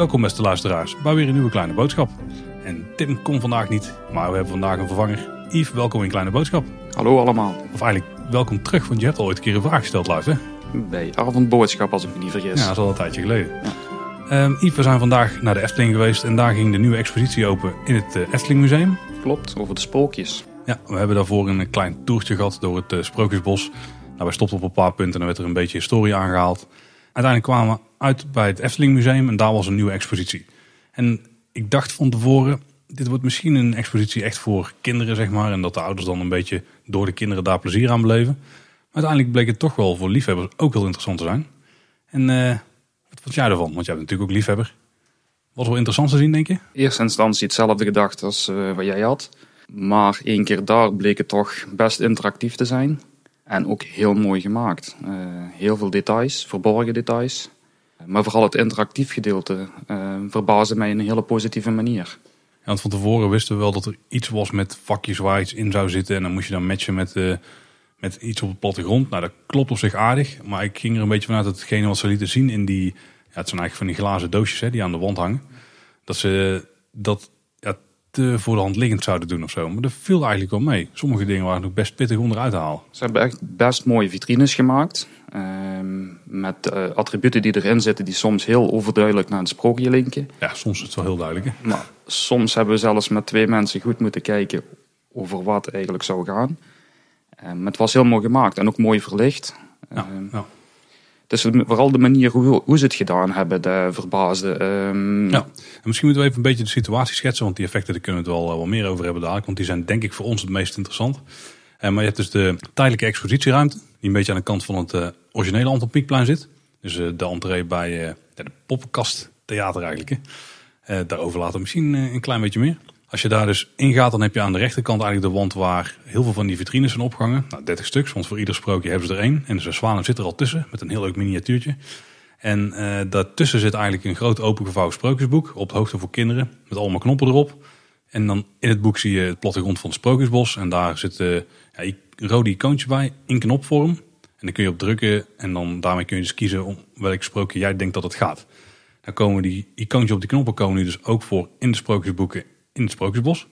Welkom beste luisteraars bij weer een nieuwe Kleine Boodschap. En Tim komt vandaag niet, maar we hebben vandaag een vervanger. Yves, welkom in Kleine Boodschap. Hallo allemaal. Of eigenlijk welkom terug, want je hebt al ooit een keer een vraag gesteld live hè? Bij Avondboodschap als ik me niet vergis. Ja, dat is al een tijdje geleden. Ehm, Yves, we zijn vandaag naar de Efteling geweest en daar ging de nieuwe expositie open in het eh, Efteling Museum. Klopt, over de spookjes. Ja, we hebben daarvoor een klein toertje gehad door het eh, Sprookjesbos. Nou, wij stopten op een paar punten en dan werd er een beetje historie aangehaald. Uiteindelijk kwamen we uit bij het Efteling Museum en daar was een nieuwe expositie. En ik dacht van tevoren, dit wordt misschien een expositie echt voor kinderen, zeg maar. En dat de ouders dan een beetje door de kinderen daar plezier aan beleven. Maar uiteindelijk bleek het toch wel voor liefhebbers ook heel interessant te zijn. En eh, wat vond jij ervan? Want jij bent natuurlijk ook liefhebber. Was wel interessant te zien, denk je? In eerste instantie hetzelfde gedacht als eh, wat jij had. Maar één keer daar bleek het toch best interactief te zijn. En ook heel mooi gemaakt. Eh, heel veel details, verborgen details. Maar vooral het interactief gedeelte uh, verbaasde mij in een hele positieve manier. Ja, want van tevoren wisten we wel dat er iets was met vakjes waar iets in zou zitten. En dan moest je dan matchen met, uh, met iets op de plattegrond. Nou, dat klopt op zich aardig. Maar ik ging er een beetje vanuit dat hetgene wat ze lieten zien in die... Ja, het zijn eigenlijk van die glazen doosjes hè, die aan de wand hangen. Dat ze dat te voor de hand liggend zouden doen of zo. Maar dat viel eigenlijk wel mee. Sommige dingen waren nog best pittig om eruit te halen. Ze hebben echt best mooie vitrines gemaakt. Uh, met uh, attributen die erin zitten die soms heel overduidelijk naar het sprookje linken. Ja, soms is het wel heel duidelijk. Hè? Maar soms hebben we zelfs met twee mensen goed moeten kijken over wat eigenlijk zou gaan. Uh, maar het was heel mooi gemaakt en ook mooi verlicht. Ja, ja. Dus vooral de manier hoe, hoe ze het gedaan hebben, de verbaasde. Um... Ja, en misschien moeten we even een beetje de situatie schetsen, want die effecten daar kunnen we het wel, wel meer over hebben dadelijk. Want die zijn denk ik voor ons het meest interessant. Uh, maar je hebt dus de tijdelijke expositieruimte, die een beetje aan de kant van het uh, originele Anton Pieckplein zit. Dus de entree bij de poppenkast theater eigenlijk. Hè. daarover later misschien een klein beetje meer. Als je daar dus ingaat, dan heb je aan de rechterkant eigenlijk de wand waar heel veel van die vitrines zijn opgehangen. Nou, 30 stuks, want voor ieder sprookje hebben ze er één. En de zwanen zit er al tussen, met een heel leuk miniatuurtje. En uh, daartussen zit eigenlijk een groot opengevouwen sprookjesboek, op de hoogte voor kinderen, met allemaal knoppen erop. En dan in het boek zie je het plattegrond van het sprookjesbos. En daar zit uh, ja, rode icoontje bij, in knopvorm. En dan kun je op drukken en dan daarmee kun je dus kiezen om welk sprookje jij denkt dat het gaat. Dan komen die icoontjes op die knoppen komen nu dus ook voor in de sprookjesboeken in het Sprookjesbos.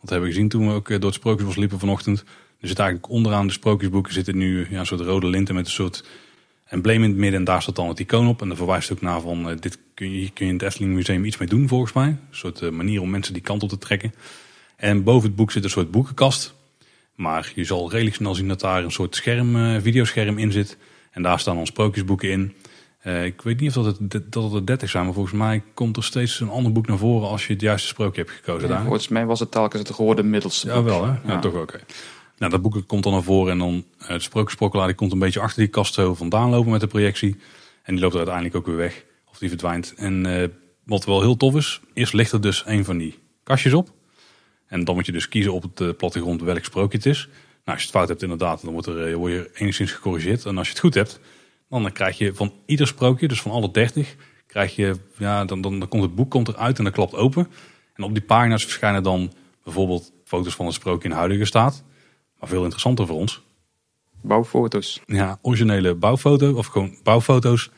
Dat hebben we gezien toen we ook door het Sprookjesbos liepen vanochtend. Er zit eigenlijk onderaan de Sprookjesboeken zitten nu ja, een soort rode linten met een soort embleem in het midden. En daar staat dan het icoon op. En dan verwijst ook naar van, uh, dit kun je, kun je in het Efteling Museum iets mee doen volgens mij. Een soort manier om mensen die kant op te trekken. En boven het boek zit een soort boekenkast. Maar je zal redelijk snel zien dat daar een soort scherm, videoscherm in zit. En daar staan dan sprookjesboeken in. Uh, ik weet niet of dat het, dat het er 30 zijn, maar volgens mij komt er steeds een ander boek naar voren als je het juiste sprookje hebt gekozen. Ja, volgens mij was het telkens het rode middelste Ja, wel hè? Ja, ja. toch oké. Okay. Nou, dat boek komt dan naar voren en dan uh, de sprookjesprokkelaar die komt een beetje achter die kast zo vandaan lopen met de projectie. En die loopt er uiteindelijk ook weer weg, of die verdwijnt. En uh, wat wel heel tof is, eerst ligt er dus een van die kastjes op. En dan moet je dus kiezen op het plattegrond welk sprookje het is. Nou, als je het fout hebt inderdaad, dan wordt er, word je enigszins gecorrigeerd. En als je het goed hebt, dan krijg je van ieder sprookje, dus van alle 30, krijg je, ja, dan, dan, dan komt het boek komt eruit en dan klapt open. En op die pagina's verschijnen dan bijvoorbeeld foto's van een sprookje in huidige staat. Maar veel interessanter voor ons. Bouwfoto's. Ja, originele bouwfoto's of gewoon bouwfoto's.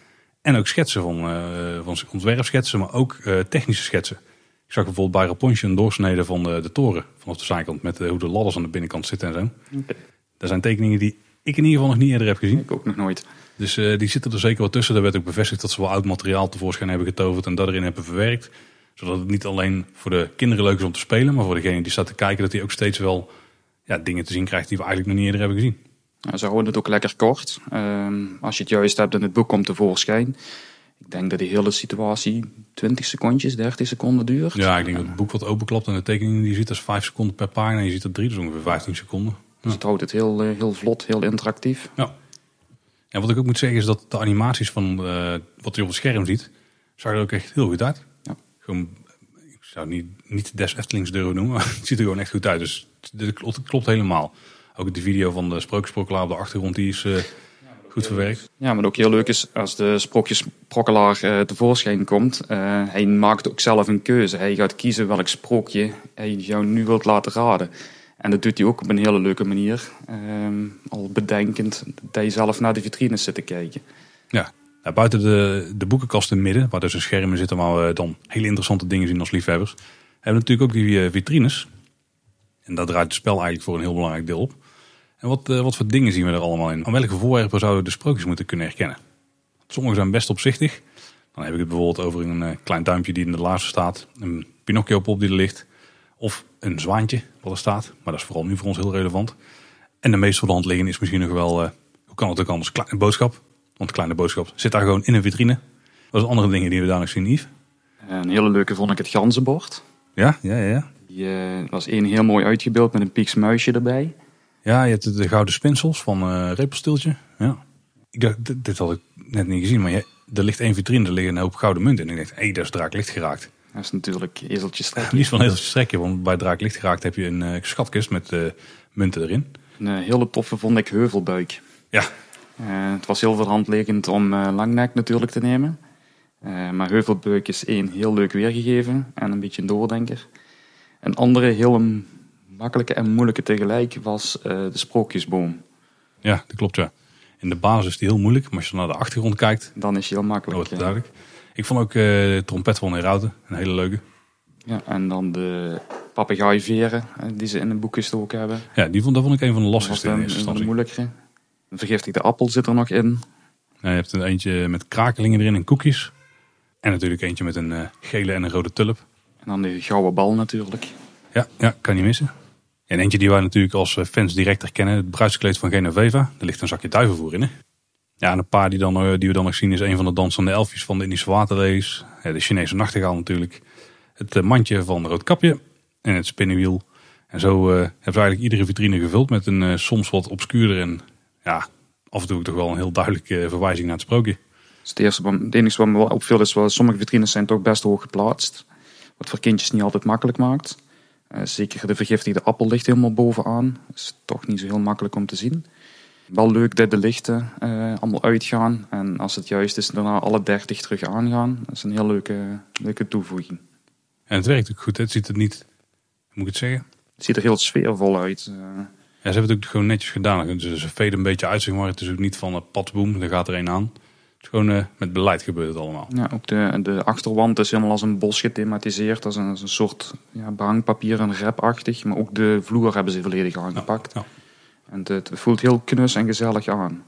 En ook schetsen van, uh, van ontwerpschetsen, maar ook uh, technische schetsen. Ik zag bijvoorbeeld bij Rapunzel een doorsnede van de, de toren vanaf de zijkant. Met uh, hoe de ladders aan de binnenkant zitten en zo. Okay. Dat zijn tekeningen die ik in ieder geval nog niet eerder heb gezien. Ik ook nog nooit. Dus uh, die zitten er zeker wat tussen. Daar werd ook bevestigd dat ze wel oud materiaal tevoorschijn hebben getoverd en dat erin hebben verwerkt. Zodat het niet alleen voor de kinderen leuk is om te spelen, maar voor degene die staat te kijken, dat hij ook steeds wel ja, dingen te zien krijgt die we eigenlijk nog niet eerder hebben gezien. Nou, ze houden het ook lekker kort. Uh, als je het juist hebt en het boek komt tevoorschijn. Ik denk dat die hele situatie 20 secondjes, 30 seconden duurt. Ja, ik denk dat het boek wat openklapt en de tekening die je ziet, dat is 5 seconden per pagina. En je ziet er drie, dus ongeveer 15 seconden. Dus het houdt het heel, heel vlot, heel interactief. Ja. En wat ik ook moet zeggen is dat de animaties van uh, wat je op het scherm ziet, zag er ook echt heel goed uit. Ja. Gewoon, ik zou het niet, niet des Eftelings durven noemen, maar het ziet er gewoon echt goed uit. Dus het klopt, het klopt helemaal. Ook de video van de sprookjesprokkelaar op de achtergrond, die is uh, goed verwerkt. Ja, maar ook heel leuk is als de sprookjesprokkelaar uh, tevoorschijn komt. Uh, hij maakt ook zelf een keuze. Hij gaat kiezen welk sprookje hij jou nu wilt laten raden. En dat doet hij ook op een hele leuke manier. Ehm, al bedenkend dat je zelf naar de vitrines zit te kijken. Ja, nou, buiten de, de boekenkast in het midden, waar dus een scherm in zit waar we dan hele interessante dingen zien als liefhebbers, hebben we natuurlijk ook die vitrines. En daar draait het spel eigenlijk voor een heel belangrijk deel op. En wat, wat voor dingen zien we er allemaal in? Aan welke voorwerpen zouden we de sprookjes moeten kunnen herkennen? Sommige zijn best opzichtig. Dan heb ik het bijvoorbeeld over een eh, klein duimpje die in de laarzen staat. Een Pinocchio pop die er ligt. Of een zwaantje wat er staat. Maar dat is vooral nu voor ons heel relevant. En de meest voor de hand is misschien nog wel, uh, hoe kan het ook anders, kleine boodschap. Want kleine boodschap zit daar gewoon in een vitrine. Dat zijn andere dingen die we daar nog zien, Yves. Een hele leuke vond ik het ganzenbord. Ja, ja, ja. Die uh, was één heel mooi uitgebeeld met een pieks muisje erbij. Ja, je hebt de gouden spinsels van uh, Repelstiltje. Ja. Ik dacht, dit had ik net niet gezien, maar je, er ligt één vitrine, er liggen een hoop gouden munten. En ik dacht, hé, hey, dat is draak licht geraakt. Dat is natuurlijk ezeltje strekje. Niet van ezeltje strekje, want bij draak licht geraakt heb je een uh, schatkist met uh, munten erin. Een uh, hele toffe vond ik heuvelbuik. Ja. het was heel veel handliggend om langnek natuurlijk te nemen. maar heuvelbuik is één heel leuk weergegeven en een beetje een doordenker. Een andere heel makkelijke en moeilijke tegelijk was de sprookjesboom. Ja, dat klopt ja in de basis is die heel moeilijk. Maar als je naar de achtergrond kijkt... Dan is hij heel makkelijk. Het duidelijk. Ik vond ook uh, de trompet van Herauten een hele leuke. Ja, en dan de papegaaiveren eh, die ze in een boek gestoken hebben. Ja, die vond, dat vond ik een van de lastigste in eerste instantie. Een moeilijkere. Een vergiftigde appel zit er nog in. Ja, je hebt een eentje met krakelingen erin en koekjes. En natuurlijk eentje met een uh, gele en een rode tulp. En dan de gouden bal natuurlijk. Ja, ja kan niet missen. En eentje die wij natuurlijk als eh, fans direct herkennen, het bruidskleed van Genoveva. Er ligt een zakje duivenvoer in. Hè? Ja, en een paar die, dan, eh, die we dan nog zien is een van de dansende elfjes van de Indische waterrace. De Chinese nachtegaal natuurlijk. Het eh, mandje van Roodkapje en het spinnenwiel. En zo uh, hebben we eigenlijk iedere vitrine gevuld met een soms wat obscuurder en ja, af en toe toch wel een heel duidelijke verwijzing naar het sprookje. Dus het, eerste, het enige wat me wel opviel is wel sommige vitrines zijn toch best hoog geplaatst. Wat voor kindjes niet altijd makkelijk maakt. Zeker de vergiftigde appel ligt helemaal bovenaan. Dat is toch niet zo heel makkelijk om te zien. Wel leuk dat de lichten uh, allemaal uitgaan. En als het juist is, daarna alle 30 terug aangaan. Dat is een heel leuke, leuke toevoeging. En het werkt ook goed. Het ziet er niet, moet ik het zeggen? Het ziet er heel sfeervol uit. Uh, ja, ze hebben het ook gewoon netjes gedaan. Dus ze veden een beetje uit, zeg maar. Het is ook niet van een padboom, daar gaat er een aan is gewoon uh, met beleid gebeurt het allemaal. Ja, ook de, de achterwand is helemaal als een bos gethematiseerd. Dat is een, een soort ja, behangpapier en rapachtig. Maar ook de vloer hebben ze volledig aangepakt. Ja, En het, voelt heel knus en gezellig aan.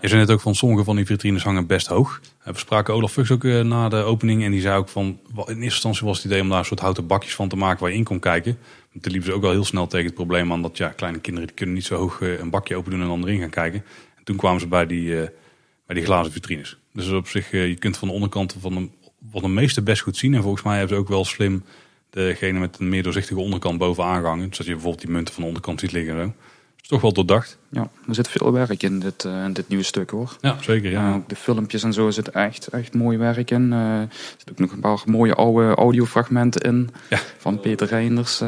Je zei net ook van sommige van die vitrines hangen best hoog. We spraken Olaf Fuchs ook uh, na de opening. En die zei ook van, in eerste instantie was het idee om daar een soort houten bakjes van te maken waar je in kon kijken. Toen liepen ze ook al heel snel tegen het probleem aan dat ja, kleine kinderen die kunnen niet zo hoog uh, een bakje open doen en dan erin gaan kijken. En toen kwamen ze bij die bij die glazen vitrines. Dus op zich, eh, je kunt van de onderkant van de, van de meeste best goed zien. En volgens mij hebben ze ook wel slim degene met een meer doorzichtige onderkant bovenaan gehangen. Zodat je bijvoorbeeld die munten van de onderkant ziet liggen en zo. Toch wel doordacht. Ja, er zit veel werk in dit, uh, in dit nieuwe stuk hoor. Ja, zeker. Ja. Uh, ook de filmpjes en zo zit echt, echt mooi werk in. Uh, er zitten ook nog een paar mooie oude audiofragmenten in. Ja. Van Peter Reinders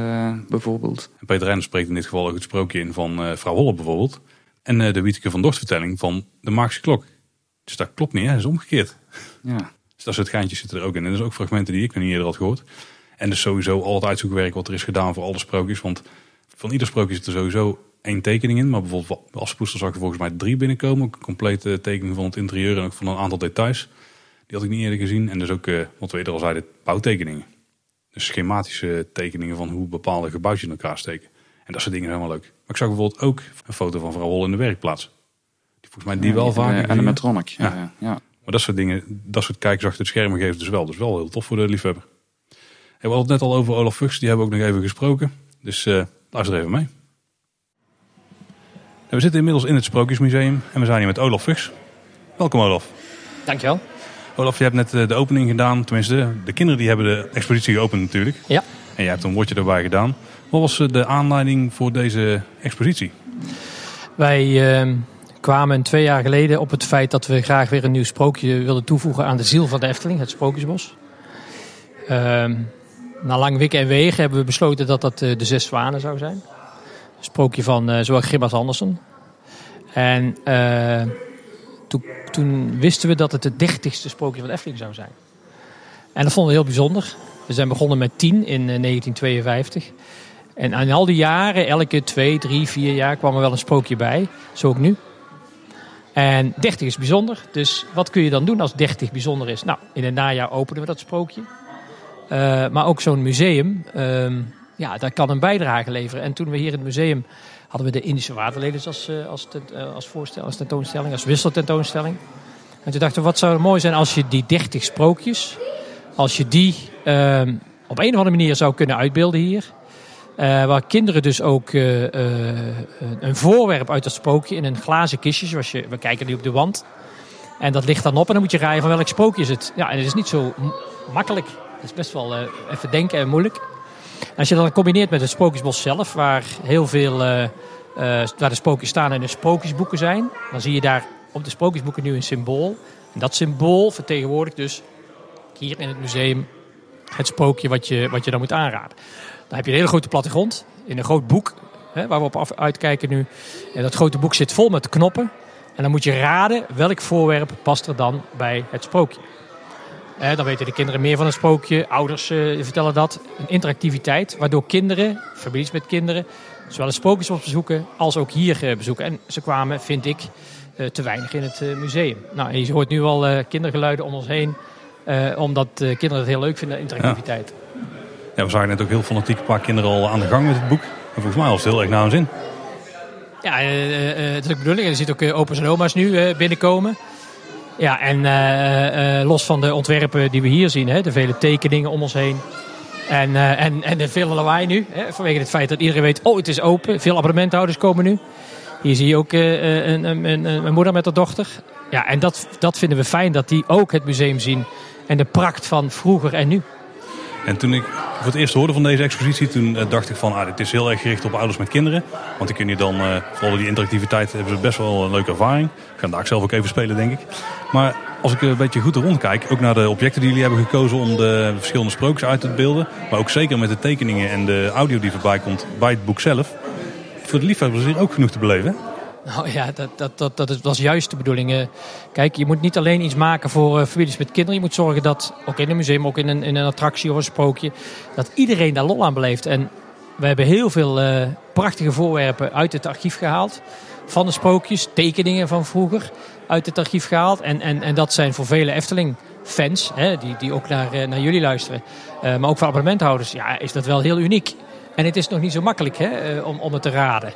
bijvoorbeeld. En Peter Reinders spreekt in dit geval ook het sprookje in van Vrouw Holle bijvoorbeeld. En de Wieteke van Dorst vertelling van de Magische Klok. Dus dat klopt niet, hè? dat is omgekeerd. Ja. Dus dat soort geintjes zitten er ook in. En dat is ook fragmenten die ik nog niet eerder had gehoord. En dus sowieso al het uitzoekwerk wat er is gedaan voor alle sprookjes. Want van ieder sprookje zit er sowieso één tekening in. Maar bijvoorbeeld als poester zag ik volgens mij drie binnenkomen. Ook een complete tekening van het interieur en ook van een aantal details. Die had ik niet eerder gezien. En dus ook, uh, wat we eerder al zeiden, bouwtekeningen. Dus schematische tekeningen van hoe bepaalde gebouwtjes in elkaar steken. En dat soort dingen zijn wel leuk. Maar ik zag bijvoorbeeld ook een foto van vrouw Hol in de werkplaats. Volgens mij die wel vaak. En de Metronic. Ja. ja. Maar dat soort dingen, dat soort kijkers achter het schermen geeft dus wel. Dus wel heel tof voor de liefhebber. we hadden het net al over Olaf Fuchs, die hebben we ook nog even gesproken. Dus uh, luister even mee. We zitten inmiddels in het Sprookjesmuseum en we zijn hier met Olaf Fuchs. Welkom Olaf. Dankjewel. Olaf, je hebt net eh, de opening gedaan. Tenminste, de kinderen die hebben de expositie geopend natuurlijk. Ja. En jij hebt een woordje erbij gedaan. Wat was eh, de aanleiding voor deze expositie? Wij ehm, kwamen twee jaar geleden op het feit dat we graag weer een nieuw sprookje wilden toevoegen aan de ziel van de Efteling, het Sprookjesbos. Uh, na lang wikken en wegen hebben we besloten dat dat uh, de Zes Zwanen zou zijn. Sprookje van uh, zowel Grimm Andersen. En uh, toen, toen, wisten we dat het het dertigste sprookje van de Efteling zou zijn. En dat vonden we heel bijzonder. We zijn begonnen met tien in 1952. En aan al die jaren, elke twee, drie, vier jaar, kwam er wel een sprookje bij. Zo ook nu. En 30 is bijzonder. Dus wat kun je dan doen als 30 bijzonder is? Nou, in het najaar openen we dat sprookje. Maar ook zo'n museum, uh, ja, dat kan een bijdrage leveren. En toen we hier in het museum hadden we de Indische waterlelies als, uh, als, tent, als, voorstel, als tentoonstelling, als wisseltentoonstelling. En toen dachten we, wat zou er mooi zijn als je die 30 sprookjes, als je die ehm, op een of andere manier zou kunnen uitbeelden hier. Uh, waar kinderen dus ook een voorwerp uit dat sprookje in een glazen kistje, zoals je, we kijken nu op de wand. En dat ligt dan op en dan moet je raaien van welk sprookje is het. Ja, en het is niet zo makkelijk. Het is best wel even denken en moeilijk. Als je dat dan combineert met het Sprookjesbos zelf, waar heel veel, waar de sprookjes staan en de sprookjesboeken zijn, dan zie je daar op de sprookjesboeken nu een symbool. En dat symbool vertegenwoordigt dus hier in het museum het sprookje wat je, wat je dan moet aanraden. Dan heb je een hele grote plattegrond in een groot boek, hè, waar we op af, uitkijken nu. En dat grote boek zit vol met knoppen. En dan moet je raden welk voorwerp past er dan bij het sprookje. Eh, dan weten de kinderen meer van het sprookje. Ouders eh, vertellen dat. Een interactiviteit, waardoor kinderen, families met kinderen, zowel het sprookjes bezoeken als ook hier eh, bezoeken. En ze kwamen, vind ik, eh, te weinig in het eh, museum. Nou, je hoort nu al eh, kindergeluiden om ons heen. omdat kinderen het heel leuk vinden, interactiviteit. Ja. ja. we zagen net ook heel fanatiek een paar kinderen al aan de gang met het boek. En volgens mij was het heel erg naar hun zin. Ja, dat is ook bedoeling. Er zitten ook opa's en oma's nu binnenkomen. Ja, en uh, los van de ontwerpen die we hier zien, hè, de vele tekeningen om ons heen. En, en, en de vele lawaai nu, hè, vanwege het feit dat iedereen weet, oh het is open. Veel abonnementhouders komen nu. Hier zie je ook een, moeder met haar dochter. Ja, en dat, dat vinden we fijn, dat die ook het museum zien. En de pracht van vroeger en nu. En toen ik voor het eerst hoorde van deze expositie, toen dacht ik van, ah, dit is heel erg gericht op ouders met kinderen. Want die kunnen dan, uh, vooral die interactiviteit, hebben ze best wel een leuke ervaring. Ik ga daar zelf ook even spelen, denk ik. Maar als ik een beetje goed rondkijk, ook naar de objecten die jullie hebben gekozen om de verschillende sprookjes uit te beelden. Maar ook zeker met de tekeningen en de audio die voorbij komt bij het boek zelf voor de liefhebbers is hier ook genoeg te beleven. Nou ja, dat, dat, dat, dat was juist de bedoeling. Kijk, je moet niet alleen iets maken voor uh, families met kinderen. Je moet zorgen dat, ook in een museum, ook in een, in een attractie of een sprookje, dat iedereen daar lol aan beleeft. En we hebben heel veel uh, prachtige voorwerpen uit het archief gehaald. Van de sprookjes, tekeningen van vroeger uit het archief gehaald. En, en, en dat zijn voor vele Efteling-fans, die, die ook naar, naar jullie luisteren. maar ook voor abonnementhouders, ja, is dat wel heel uniek. En het is nog niet zo makkelijk hè, eh, om, om het te raden.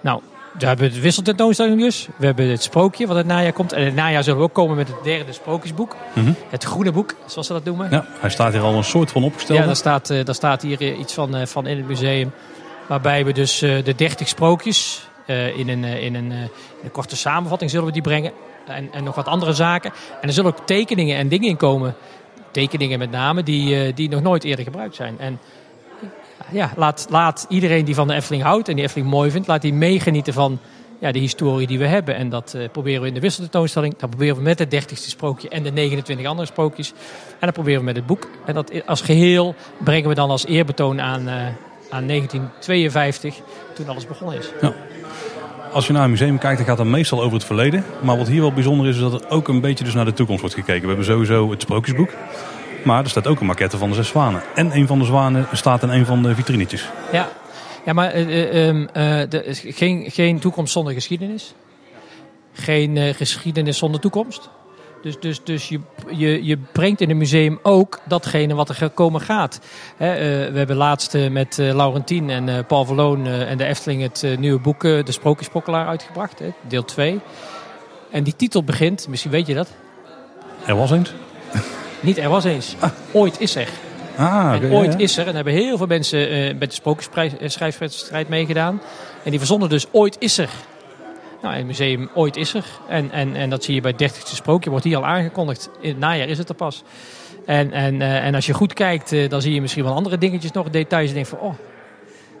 Nou, we hebben de wisseltentoonstelling dus. We hebben het sprookje wat het najaar komt. En het najaar zullen we ook komen met het derde sprookjesboek. Mhm. Het groene boek, zoals ze dat noemen. Ja, hij staat hier al een soort van opgesteld. Ja, daar staat, uh, daar staat hier uh, iets van, van in het museum. Waarbij we dus de 30 sprookjes in, een, in, een, in een korte samenvatting zullen we die brengen. En, en nog wat andere zaken. En er zullen ook tekeningen en dingen in komen. Tekeningen met name die, die nog nooit eerder gebruikt zijn. En ja, laat, laat iedereen die van de Efteling houdt en die Efteling mooi vindt, laat die meegenieten van ja, de historie die we hebben. En dat uh, proberen we in de wisseltentoonstelling. Dat proberen we met het 30ste sprookje en de 29 andere sprookjes. En dat proberen we met het boek. En dat als geheel brengen we dan als eerbetoon aan, uh, aan 1952, toen alles begonnen is. Ja. Als je naar een museum kijkt, dan gaat het meestal over het verleden. Maar wat hier wel bijzonder is, is dat er ook een beetje dus naar de toekomst wordt gekeken. We hebben sowieso het sprookjesboek. Maar er staat ook een maquette van de zes zwanen. En een van de zwanen staat in een van de vitrinetjes. Ja, ja maar uh, uh, de, geen, geen toekomst zonder geschiedenis. Geen geschiedenis zonder toekomst. Dus, dus, dus je, je, je brengt in het museum ook datgene wat er komen gaat. He, we hebben laatst met Laurentien en Paul Verloon en de Efteling het nieuwe boek De Sprookjespokkelaar uitgebracht. deel 2. En die titel begint, misschien weet je dat. Er was eens. Niet er was eens. Ah. Ooit is er. Ah, en ooit is er. En hebben heel veel mensen uh, met de sprookjesschrijfwedstrijd meegedaan. En die verzonnen dus ooit is er. Nou, het museum Ooit is er. En, en, en dat zie je bij het 30ste sprookje. Wordt hier al aangekondigd. In het najaar is het er pas. En, en, uh, en als je goed kijkt, uh, dan zie je misschien wel andere dingetjes nog. Details. En denk van, oh,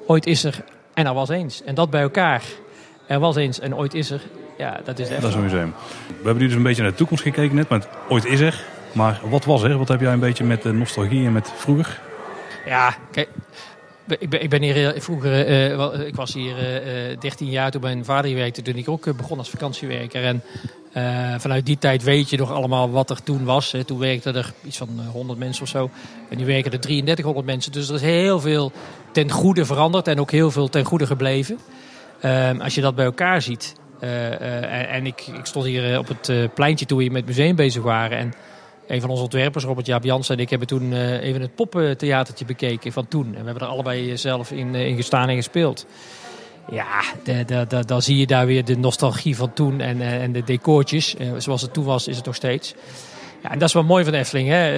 ooit is er. En er was eens. En dat bij elkaar. Er was eens en ooit is er. Ja, dat is echt. Dat is een museum. We hebben nu dus een beetje naar de toekomst gekeken net. Maar ooit is er. Maar wat was er? Wat heb jij een beetje met nostalgie en met vroeger? Ja, kijk, ik, ben, ik ben hier eh, vroeger, eh, ik was hier eh, 13 jaar toen mijn vader hier werkte, toen ik ook eh, begon als vakantiewerker. En eh, vanuit die tijd weet je nog allemaal wat er toen was. Hè. Toen werkten er iets van eh, 100 mensen of zo. En nu werken er 3300 mensen. Dus er is heel veel ten goede veranderd en ook heel veel ten goede gebleven. Ehm, als je dat bij elkaar ziet. eh, eh, en, ik, ik stond hier eh, op het eh, pleintje toen we hier met het museum bezig waren. En een van onze ontwerpers, Robert Jaap Jansen en ik, hebben toen eh, even het poppentheatertje bekeken van toen. En we hebben er allebei eh, zelf in, eh, in gestaan en gespeeld. Ja, dan zie je daar weer de nostalgie van toen en, en de decoortjes. Zoals het toen was, is het nog steeds. Ja, en dat is wel mooi van de Efteling. Hè?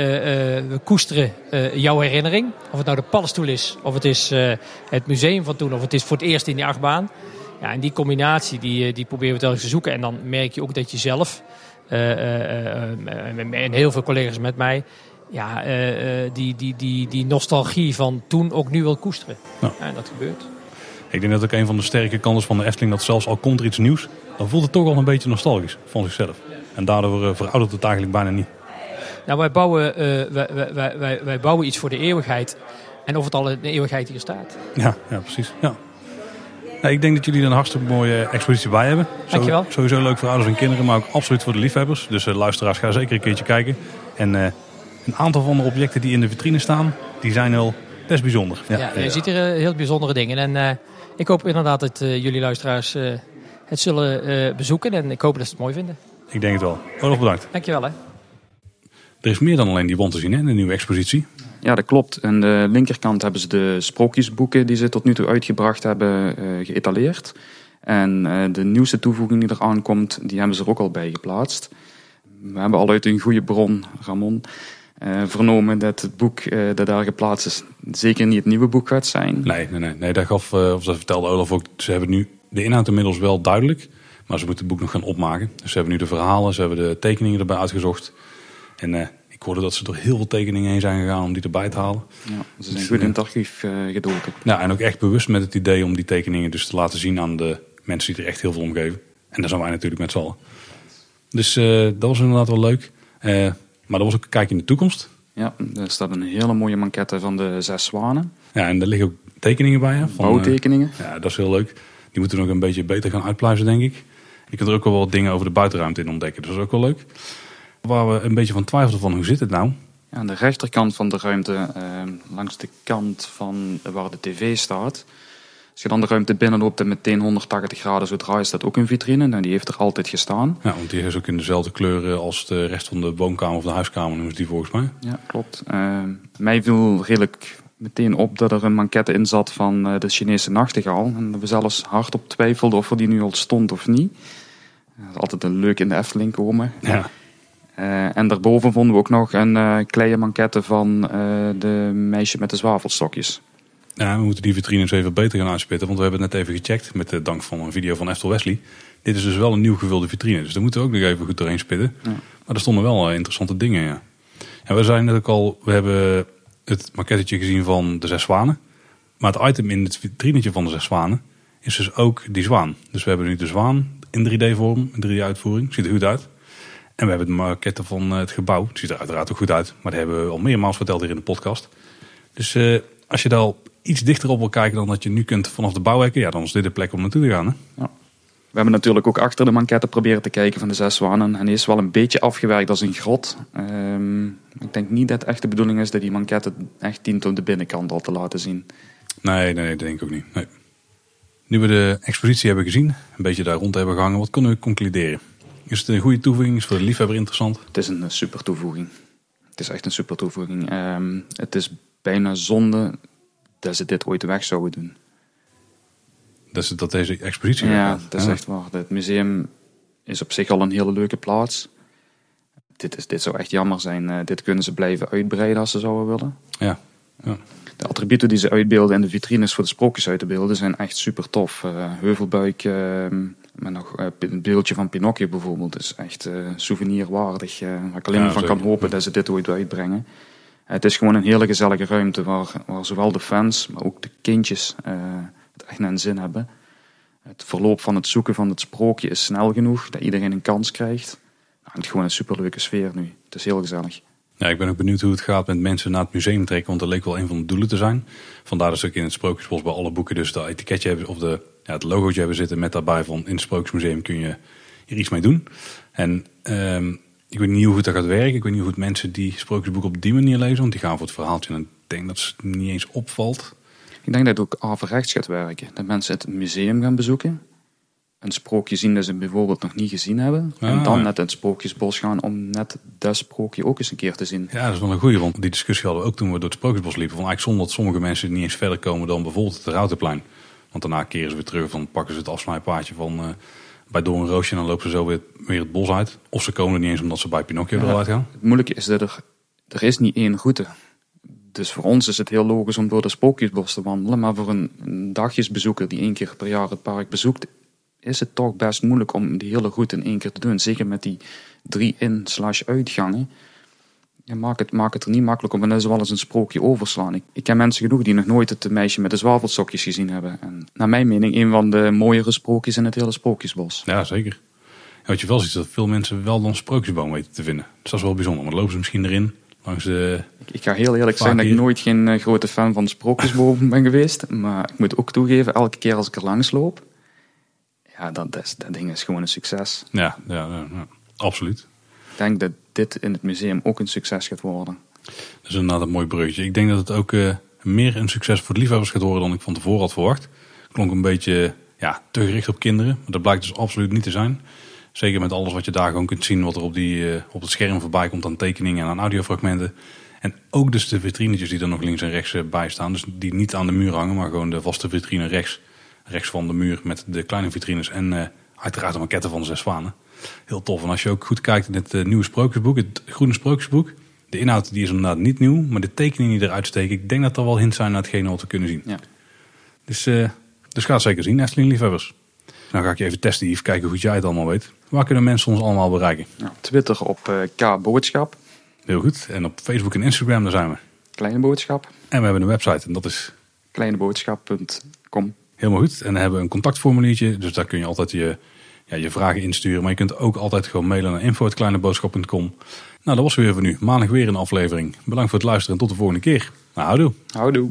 We koesteren jouw herinnering. Of het nou de paddenstoel is, of het is het museum van toen, of het is voor het eerst in die achtbaan. Ja, en die combinatie die, die proberen we telkens te zoeken. En dan merk je ook dat je zelf, en heel veel collega's met mij, ja, eh, eh, die, die, die, die nostalgie van toen ook nu wil koesteren. Ja. Ja, en dat gebeurt. Ik denk dat ook een van de sterke kanten van de Efteling dat zelfs al komt er iets nieuws, dan voelt het toch al een beetje nostalgisch van zichzelf. En daardoor eh, veroudert het eigenlijk bijna niet. Nou, wij bouwen, eh, wij, wij, wij, wij bouwen iets voor de eeuwigheid. En of het al in de eeuwigheid hier staat. Ja, ja precies. Ja. Nou, ik denk dat jullie er een hartstikke mooie expositie bij hebben. Zo- Dankjewel. Sowieso leuk voor ouders en kinderen, maar ook absoluut voor de liefhebbers. Dus eh, luisteraars, ga zeker een keertje kijken. En eh, een aantal van de objecten die in de vitrine staan, die zijn wel best bijzonder. Ja, je ziet er heel bijzondere dingen. En eh, ik hoop inderdaad dat jullie luisteraars eh, het zullen eh, bezoeken. En ik hoop dat ze het mooi vinden. Ik denk het wel. Olaf, bedankt. Dankjewel hè. Er is meer dan alleen die wand te zien hè, in de nieuwe expositie. Ja, dat klopt. Aan de linkerkant hebben ze de sprookjesboeken die ze tot nu toe uitgebracht hebben eh, geëtaleerd. En eh, de nieuwste toevoeging die eraan komt, die hebben ze er ook al bij geplaatst. We hebben al uit een goede bron, Ramon, eh, vernomen dat het boek dat daar geplaatst is zeker niet het nieuwe boek gaat zijn. Nee, nee, nee. nee dat gaf, of dat vertelde Olaf ook. Ze hebben nu de inhoud inmiddels wel duidelijk. Maar ze moeten het boek nog gaan opmaken. Dus ze hebben nu de verhalen, ze hebben de tekeningen erbij uitgezocht. En ik hoorde dat ze door heel veel tekeningen heen zijn gegaan om die erbij te halen. Ja, ze zijn goed in het archief eh, gedoken. Ja, en ook echt bewust met het idee om die tekeningen dus te laten zien aan de mensen die er echt heel veel om geven. En daar zijn wij natuurlijk met z'n allen. Dus eh, dat was inderdaad wel leuk. Eh, maar dat was ook een kijk in de toekomst. Ja, er staat een hele mooie maquette van de zes zwanen. Ja, en er liggen ook tekeningen bij. Hè, van, eh, Bouwtekeningen. Ja, dat is heel leuk. Die moeten we nog een beetje beter gaan uitpluizen, denk ik. Je kunt er ook wel wat dingen over de buitenruimte in ontdekken. Dus dat is ook wel leuk. Waar we een beetje van twijfelden van hoe zit het nou? Ja, aan de rechterkant van de ruimte, eh, langs de kant van waar de tv staat. Als je dan de ruimte binnenloopt en meteen 180 graden zo draait, staat ook een vitrine. Nou, die heeft er altijd gestaan. Ja, want die is ook in dezelfde kleuren als de rest van de woonkamer of de huiskamer, noemen ze die volgens mij. Ja, klopt. Eh, mij viel redelijk meteen op dat er een maquette in zat van eh, de Chinese nachtegaal. En dat we zelfs hardop twijfelden of er die nu al stond of niet. Dat is altijd een leuk in de Efteling komen. Ja. Eh, en daarboven vonden we ook nog een eh, kleine maquette van eh, de meisje met de zwavelstokjes. ja, we moeten die vitrines even beter gaan uitspitten, want we hebben het net even gecheckt met de dank van een video van Eftel Wesley. Dit is dus wel een nieuw gevulde vitrine, dus daar moeten we ook nog even goed doorheen spitten. Ja. Maar er stonden wel interessante dingen, ja. En we zijn net ook al, we hebben het maquettetje gezien van de zes zwanen. Maar het item in het vitrinetje van de zes zwanen is dus ook die zwaan. Dus we hebben nu de zwaan in 3D-vorm, in 3D-uitvoering. Ziet er goed uit. En we hebben de maquette van eh, het gebouw. Het ziet er uiteraard ook goed uit. Maar dat hebben we al meermaals verteld hier in de podcast. Dus eh, als je daar al iets dichter op wil kijken dan dat je nu kunt vanaf de bouwhekken. Ja, dan is dit de plek om naartoe te gaan. Hè? We hebben natuurlijk ook achter de maquette proberen te kijken van de zes zwanen. En die is wel een beetje afgewerkt als een grot. Ehm, ik denk niet dat het echt de bedoeling is dat die maquette echt dient om de binnenkant al te laten zien. Nee, nee, nee, dat denk ik ook niet. Nee. Nu we de expositie hebben gezien, een beetje daar rond hebben gehangen, wat kunnen we concluderen? Is het een goede toevoeging? Is het voor de liefhebber interessant? Het is een eh, super toevoeging. Het is echt een super toevoeging. Ehm, het is bijna zonde dat ze dit ooit weg zouden doen. Dat, is, dat deze expositie Ja, dat is echt waar. Het museum is op zich al een hele leuke plaats. Dit, is, dit zou echt jammer zijn. Eh, dit kunnen ze blijven uitbreiden als ze zouden willen. Ja. ja. De attributen die ze uitbeelden en de vitrines voor de sprookjes uit te beelden zijn echt super tof. Eh, heuvelbuik, eh, met nog eh, een beeldje van Pinocchio bijvoorbeeld, is echt eh, souvenirwaardig. eh, waar ik alleen Ja, maar van kan hopen dat ze dit ooit uitbrengen. Eh, het is gewoon een hele gezellige ruimte waar, waar zowel de fans, maar ook de kindjes eh, het echt naar hun zin hebben. Het verloop van het zoeken van het sprookje is snel genoeg dat iedereen een kans krijgt. Nou, het is gewoon een superleuke sfeer nu. Het is heel gezellig. Ja, ik ben ook benieuwd hoe het gaat met mensen naar het museum trekken, want dat leek wel een van de doelen te zijn. Vandaar dat ze ook in het Sprookjesbos bij alle boeken dus dat etiketje hebben, of de, ja, het logootje hebben zitten met daarbij van in het Sprookjesmuseum kun je hier iets mee doen. En ehm, ik weet niet hoe het dat gaat werken. Ik weet niet hoe het mensen die Sprookjesboeken op die manier lezen, want die gaan voor het verhaaltje en ik denk dat het niet eens opvalt. Ik denk dat het ook averechts gaat werken. Dat mensen het museum gaan bezoeken. Een sprookje zien dat ze bijvoorbeeld nog niet gezien hebben. en Ah. dan net het sprookjesbos gaan om net dat sprookje ook eens een keer te zien. Ja, dat is wel een goeie, want die discussie hadden we ook toen we door het Sprookjesbos liepen. Van eigenlijk zonde dat sommige mensen niet eens verder komen dan bijvoorbeeld het Routenplein. Want daarna keren ze weer terug, van pakken ze het afsnijpaadje van eh, bij Doornroosje en dan lopen ze zo weer, weer het bos uit. Of ze komen er niet eens omdat ze bij Pinocchio Ja. eruit gaan. Het moeilijke is dat er, er is niet één route. Dus voor ons is het heel logisch om door de sprookjesbos te wandelen. Maar voor een, een dagjesbezoeker die één keer per jaar het park bezoekt, is het toch best moeilijk om die hele route in één keer te doen. Zeker met die drie in-slash uitgangen. Ja, maak, het, maak het er niet makkelijk om en dat is wel eens een sprookje overslaan. Ik, ik ken mensen genoeg die nog nooit het meisje met de zwavelsokjes gezien hebben. En naar mijn mening een van de mooiere sprookjes in het hele sprookjesbos. Ja, zeker. En wat je wel ziet, is dat veel mensen wel dan sprookjesboom weten te vinden. Dus dat is wel bijzonder. Maar lopen ze misschien erin, langs de... Ik- Ik ga heel eerlijk zeggen dat ik nooit geen eh, grote fan van de sprookjesboom ben geweest. Maar ik moet ook toegeven, elke keer als ik er langs loop, ja, dat, is, dat ding is gewoon een succes. Ja, ja, ja, ja, absoluut. Ik denk dat dit in het museum ook een succes gaat worden. Dat is inderdaad een mooi bruggetje. Ik denk dat het ook eh, meer een succes voor de liefhebbers gaat worden dan ik van tevoren had verwacht. Klonk een beetje ja, te gericht op kinderen. Maar dat blijkt dus absoluut niet te zijn. Zeker met alles wat je daar gewoon kunt zien. Wat er op, die, eh, op het scherm voorbij komt aan tekeningen en aan audiofragmenten. En ook dus de vitrinetjes die er nog links en rechts eh, bij staan. Dus die niet aan de muur hangen, maar gewoon de vaste vitrine rechts. Rechts van de muur met de kleine vitrines. En uiteraard de maquette van de zes zwanen. Heel tof. En als je ook goed kijkt in het eh, nieuwe sprookjesboek, het groene sprookjesboek. De inhoud die is inderdaad niet nieuw, maar de tekeningen die eruit steken, ik denk dat er wel hints zijn naar hetgene wat we kunnen zien. Ja. Dus, eh dus ga het zeker zien, Efteling liefhebbers. Nou ga ik je even testen, Yves, kijken hoe goed jij het allemaal weet. Waar kunnen mensen ons allemaal bereiken? Ja, Twitter op eh K-boodschap, Heel goed. En op Facebook en Instagram, daar zijn we. kleine boodschap, En we hebben een website en dat is kleineboodschap.com. helemaal goed. En dan hebben een contactformuliertje, dus daar kun je altijd je, ja, je vragen insturen. Maar je kunt ook altijd gewoon mailen naar info.kleineboodschap.com. Nou, dat was weer voor nu. Maandag weer een aflevering. Bedankt voor het luisteren en tot de volgende keer. Nou, houdoe. Houdoe.